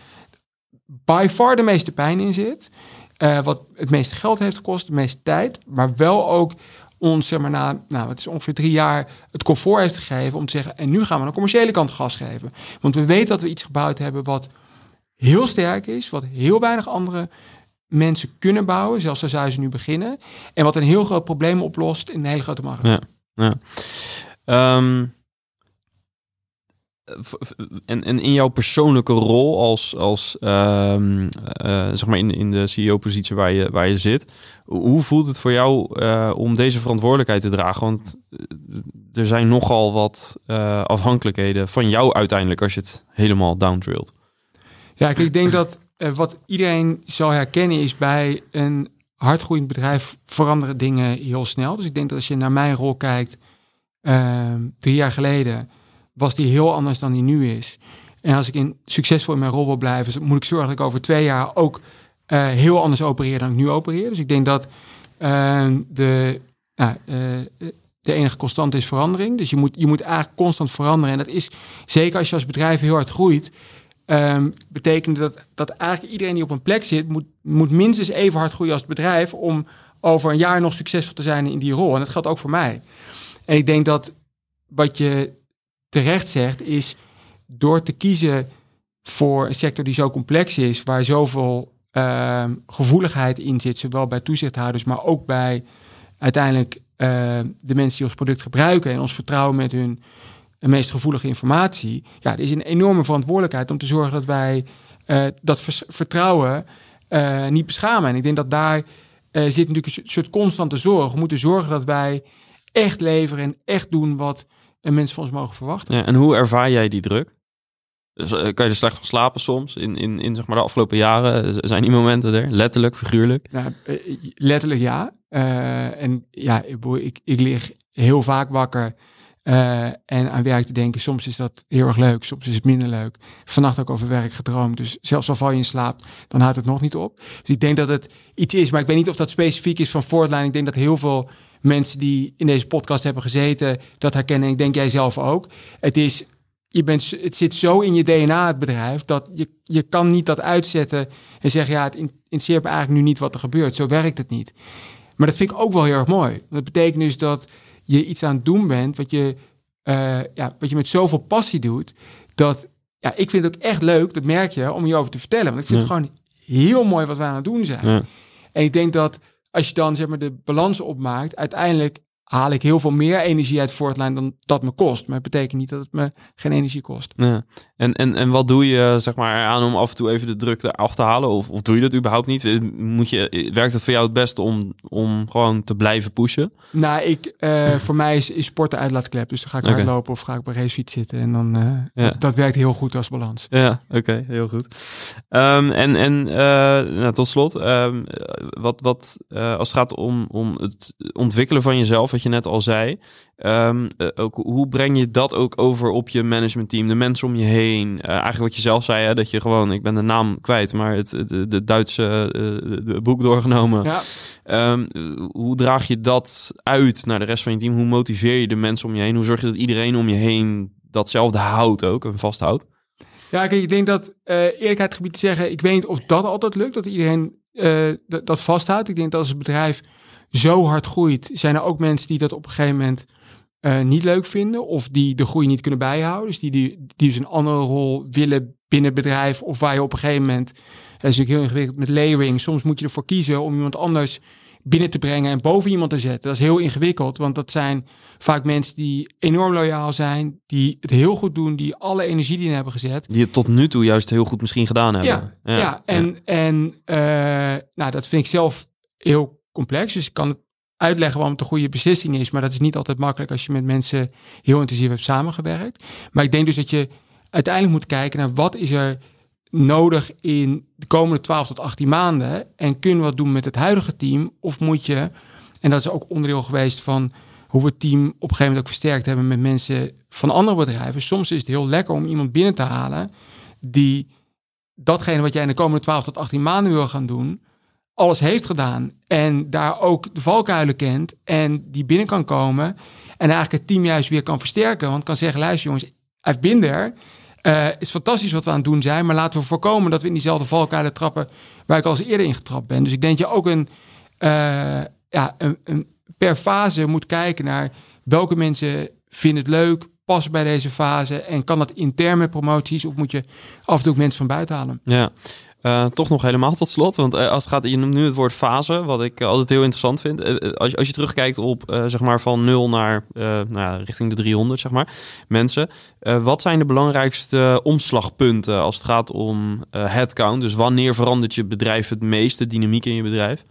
by far de meeste pijn in zit. Eh, wat het meeste geld heeft gekost, de meeste tijd. Maar wel ook ons, zeg maar, na, nou, het is ongeveer drie jaar, het comfort heeft gegeven om te zeggen, en nu gaan we aan de commerciële kant gas geven. Want we weten dat we iets gebouwd hebben wat heel sterk is, wat heel weinig andere mensen kunnen bouwen, zelfs zo zouden ze nu beginnen. En wat een heel groot probleem oplost in een hele grote markt. Ja. Ja. Ehm, en, in jouw persoonlijke rol als, als ehm, eh, zeg maar in, in de CEO-positie waar je, waar je zit, hoe voelt het voor jou eh, om deze verantwoordelijkheid te dragen? Want eh, er zijn nogal wat afhankelijkheden van jou uiteindelijk als je het helemaal downdrillt. Ja, ik denk dat wat iedereen zal herkennen is bij een hardgroeiend bedrijf veranderen dingen heel snel. Dus ik denk dat als je naar mijn rol kijkt, ehm, drie jaar geleden was die heel anders dan die nu is. En als ik in, succesvol in mijn rol wil blijven, moet ik zorgen dat ik over twee jaar ook eh, heel anders opereer dan ik nu opereer. Dus ik denk dat ehm, de, nou, eh, de enige constante is verandering. Dus je moet, je moet eigenlijk constant veranderen. En dat is zeker als je als bedrijf heel hard groeit, Ehm, betekent dat, dat eigenlijk iedereen die op een plek zit, moet, moet minstens even hard groeien als het bedrijf om over een jaar nog succesvol te zijn in die rol. En dat geldt ook voor mij. En ik denk dat wat je terecht zegt is door te kiezen voor een sector die zo complex is, waar zoveel ehm, gevoeligheid in zit, zowel bij toezichthouders, maar ook bij uiteindelijk ehm, de mensen die ons product gebruiken en ons vertrouwen met hun meest gevoelige informatie. Ja, er is een enorme verantwoordelijkheid om te zorgen dat wij eh, dat vertrouwen eh, niet beschamen. En ik denk dat daar eh, zit natuurlijk een soort constante zorg. We moeten zorgen dat wij echt leveren en echt doen wat eh, mensen van ons mogen verwachten. Ja, en hoe ervaar jij die druk? Dus, eh, kan je er slecht van slapen soms? In, in, in zeg maar de afgelopen jaren zijn die momenten er, letterlijk, figuurlijk. Nou, eh, letterlijk ja. Eh, en ja, ik, ik, ik lig heel vaak wakker en aan werk te denken. Soms is dat heel erg leuk, soms is het minder leuk. Vannacht ook over werk gedroomd. Dus zelfs al val je in slaap, dan houdt het nog niet op. Dus ik denk dat het iets is, maar ik weet niet of dat specifiek is van Fortline. Ik denk dat heel veel mensen die in deze podcast hebben gezeten dat herkennen. En ik denk jij zelf ook. Het is je bent, het zit zo in je DNA, het bedrijf, dat je, je kan niet dat uitzetten en zeggen, ja, het interesseert me eigenlijk nu niet wat er gebeurt. Zo werkt het niet. Maar dat vind ik ook wel heel erg mooi. Dat betekent dus dat je iets aan het doen bent wat je, uh, ja, wat je met zoveel passie doet, dat ja, ik vind het ook echt leuk, dat merk je, om hierover te vertellen. Want ik vind ja. het gewoon heel mooi wat we aan het doen zijn. Ja. En ik denk dat als je dan zeg maar de balans opmaakt, uiteindelijk haal ik heel veel meer energie uit Fortline dan dat me kost. Maar het betekent niet dat het me geen energie kost. Ja. En, en, en wat doe je zeg maar aan om af en toe even de druk eraf te halen? Of, of doe je dat überhaupt niet? Moet je, werkt het voor jou het beste om, om gewoon te blijven pushen? Nou, ik, eh, voor mij is, is sport de uitlaatklep. Dus dan ga ik Oké. hardlopen of ga ik bij racefiets zitten. En dan, eh, Ja. dat, werkt heel goed als balans. Ja, oké, heel goed. Ehm, en en eh, nou, tot slot, ehm, wat, wat als het gaat om, om het ontwikkelen van jezelf, wat je net al zei, ehm, eh, ook, hoe breng je dat ook over op je managementteam, de mensen om je heen? Eh, eigenlijk wat je zelf zei, hè, dat je gewoon, ik ben de naam kwijt, maar het, de Duitse eh, de boek doorgenomen. Ja. Ehm, hoe draag je dat uit naar de rest van je team? Hoe motiveer je de mensen om je heen? Hoe zorg je dat iedereen om je heen datzelfde houdt ook en vasthoudt? Ja, kijk, ik denk dat eerlijkheid gebied te zeggen, ik weet niet of dat altijd lukt, dat iedereen dat, dat vasthoudt. Ik denk dat als het bedrijf zo hard groeit, zijn er ook mensen die dat op een gegeven moment eh, niet leuk vinden of die de groei niet kunnen bijhouden. Dus die, die, die dus een andere rol willen binnen het bedrijf of waar je op een gegeven moment, dat is natuurlijk heel ingewikkeld met layering, soms moet je ervoor kiezen om iemand anders binnen te brengen en boven iemand te zetten. Dat is heel ingewikkeld, want dat zijn vaak mensen die enorm loyaal zijn, die het heel goed doen, die alle energie erin hebben gezet. Die het tot nu toe juist heel goed misschien gedaan hebben. Ja, ja, en, en eh, nou, dat vind ik zelf heel complex. Dus ik kan het uitleggen waarom het een goede beslissing is. Maar dat is niet altijd makkelijk als je met mensen heel intensief hebt samengewerkt. Maar ik denk dus dat je uiteindelijk moet kijken naar wat is er nodig in de komende 12 tot 18 maanden. En kunnen we wat doen met het huidige team? Of moet je, en dat is ook onderdeel geweest van hoe we het team op een gegeven moment ook versterkt hebben met mensen van andere bedrijven. Soms is het heel lekker om iemand binnen te halen die datgene wat jij in de komende 12 tot 18 maanden wil gaan doen, alles heeft gedaan. En daar ook de valkuilen kent en die binnen kan komen. En eigenlijk het team juist weer kan versterken. Want kan zeggen, luister jongens, I've been there. Eh, is fantastisch wat we aan het doen zijn. Maar laten we voorkomen dat we in diezelfde valkuilen trappen waar ik al eens eerder in getrapt ben. Dus ik denk dat je ook een, eh, ja, een, een per fase moet kijken naar welke mensen vinden het leuk, passen bij deze fase. En kan dat intern met promoties of moet je af en toe mensen van buiten halen? Ja. Eh, toch nog helemaal tot slot, want eh, als het gaat, je noemt nu het woord fase, wat ik eh, altijd heel interessant vind. Als, je, als je terugkijkt op, zeg maar, van 0 naar, nou, richting de 300, zeg maar, mensen. wat zijn de belangrijkste omslagpunten als het gaat om headcount? Dus wanneer verandert je bedrijf het meeste, dynamiek in je bedrijf?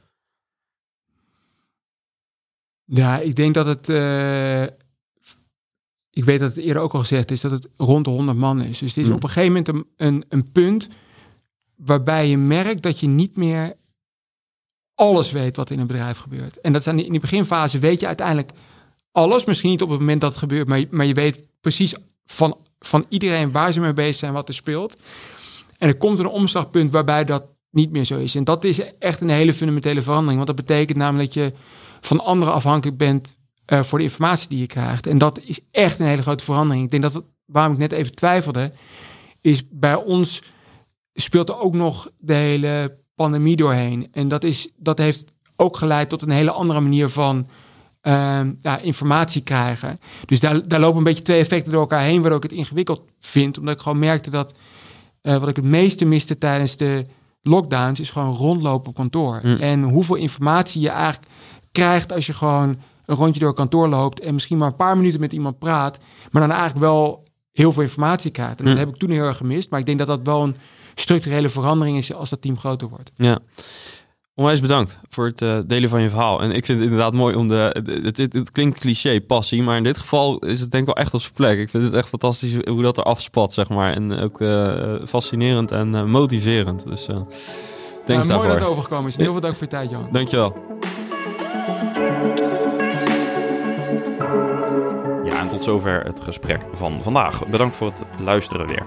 Ja, ik denk dat het. ik weet dat het eerder ook al gezegd is dat het rond de 100 man is. Dus het is Hmm. op een gegeven moment een, een, een punt waarbij je merkt dat je niet meer alles weet wat in een bedrijf gebeurt. En dat zijn in die beginfase weet je uiteindelijk alles. Misschien niet op het moment dat het gebeurt, maar maar je weet precies van, van iedereen waar ze mee bezig zijn, wat er speelt. En er komt een omslagpunt waarbij dat niet meer zo is. En dat is echt een hele fundamentele verandering. Want dat betekent namelijk dat je van anderen afhankelijk bent eh, voor de informatie die je krijgt. En dat is echt een hele grote verandering. Ik denk dat, waarom ik net even twijfelde, is bij ons speelt er ook nog de hele pandemie doorheen. En dat, is, dat heeft ook geleid tot een hele andere manier van ehm, ja, informatie krijgen. Dus daar, daar lopen een beetje twee effecten door elkaar heen, waardoor ik het ingewikkeld vind. Omdat ik gewoon merkte dat eh, wat ik het meeste miste tijdens de lockdowns is gewoon rondlopen op kantoor. Mm. En hoeveel informatie je eigenlijk krijgt als je gewoon een rondje door kantoor loopt en misschien maar een paar minuten met iemand praat, maar dan eigenlijk wel heel veel informatie krijgt. En dat Mm. heb ik toen heel erg gemist. Maar ik denk dat dat wel een structurele verandering is als dat team groter wordt. Ja. Onwijs bedankt voor het eh, delen van je verhaal. En ik vind het inderdaad mooi om de... Het, het, klinkt cliché, passie. Maar in dit geval is het denk ik wel echt op zijn plek. Ik vind het echt fantastisch hoe dat er afspat, zeg maar. En ook eh, fascinerend en eh, motiverend. Dus eh thanks Ja, mooi dat het overgekomen is. Heel veel dank voor je tijd, Jan. Dankjewel. Ja, en tot zover het gesprek van vandaag. Bedankt voor het luisteren weer.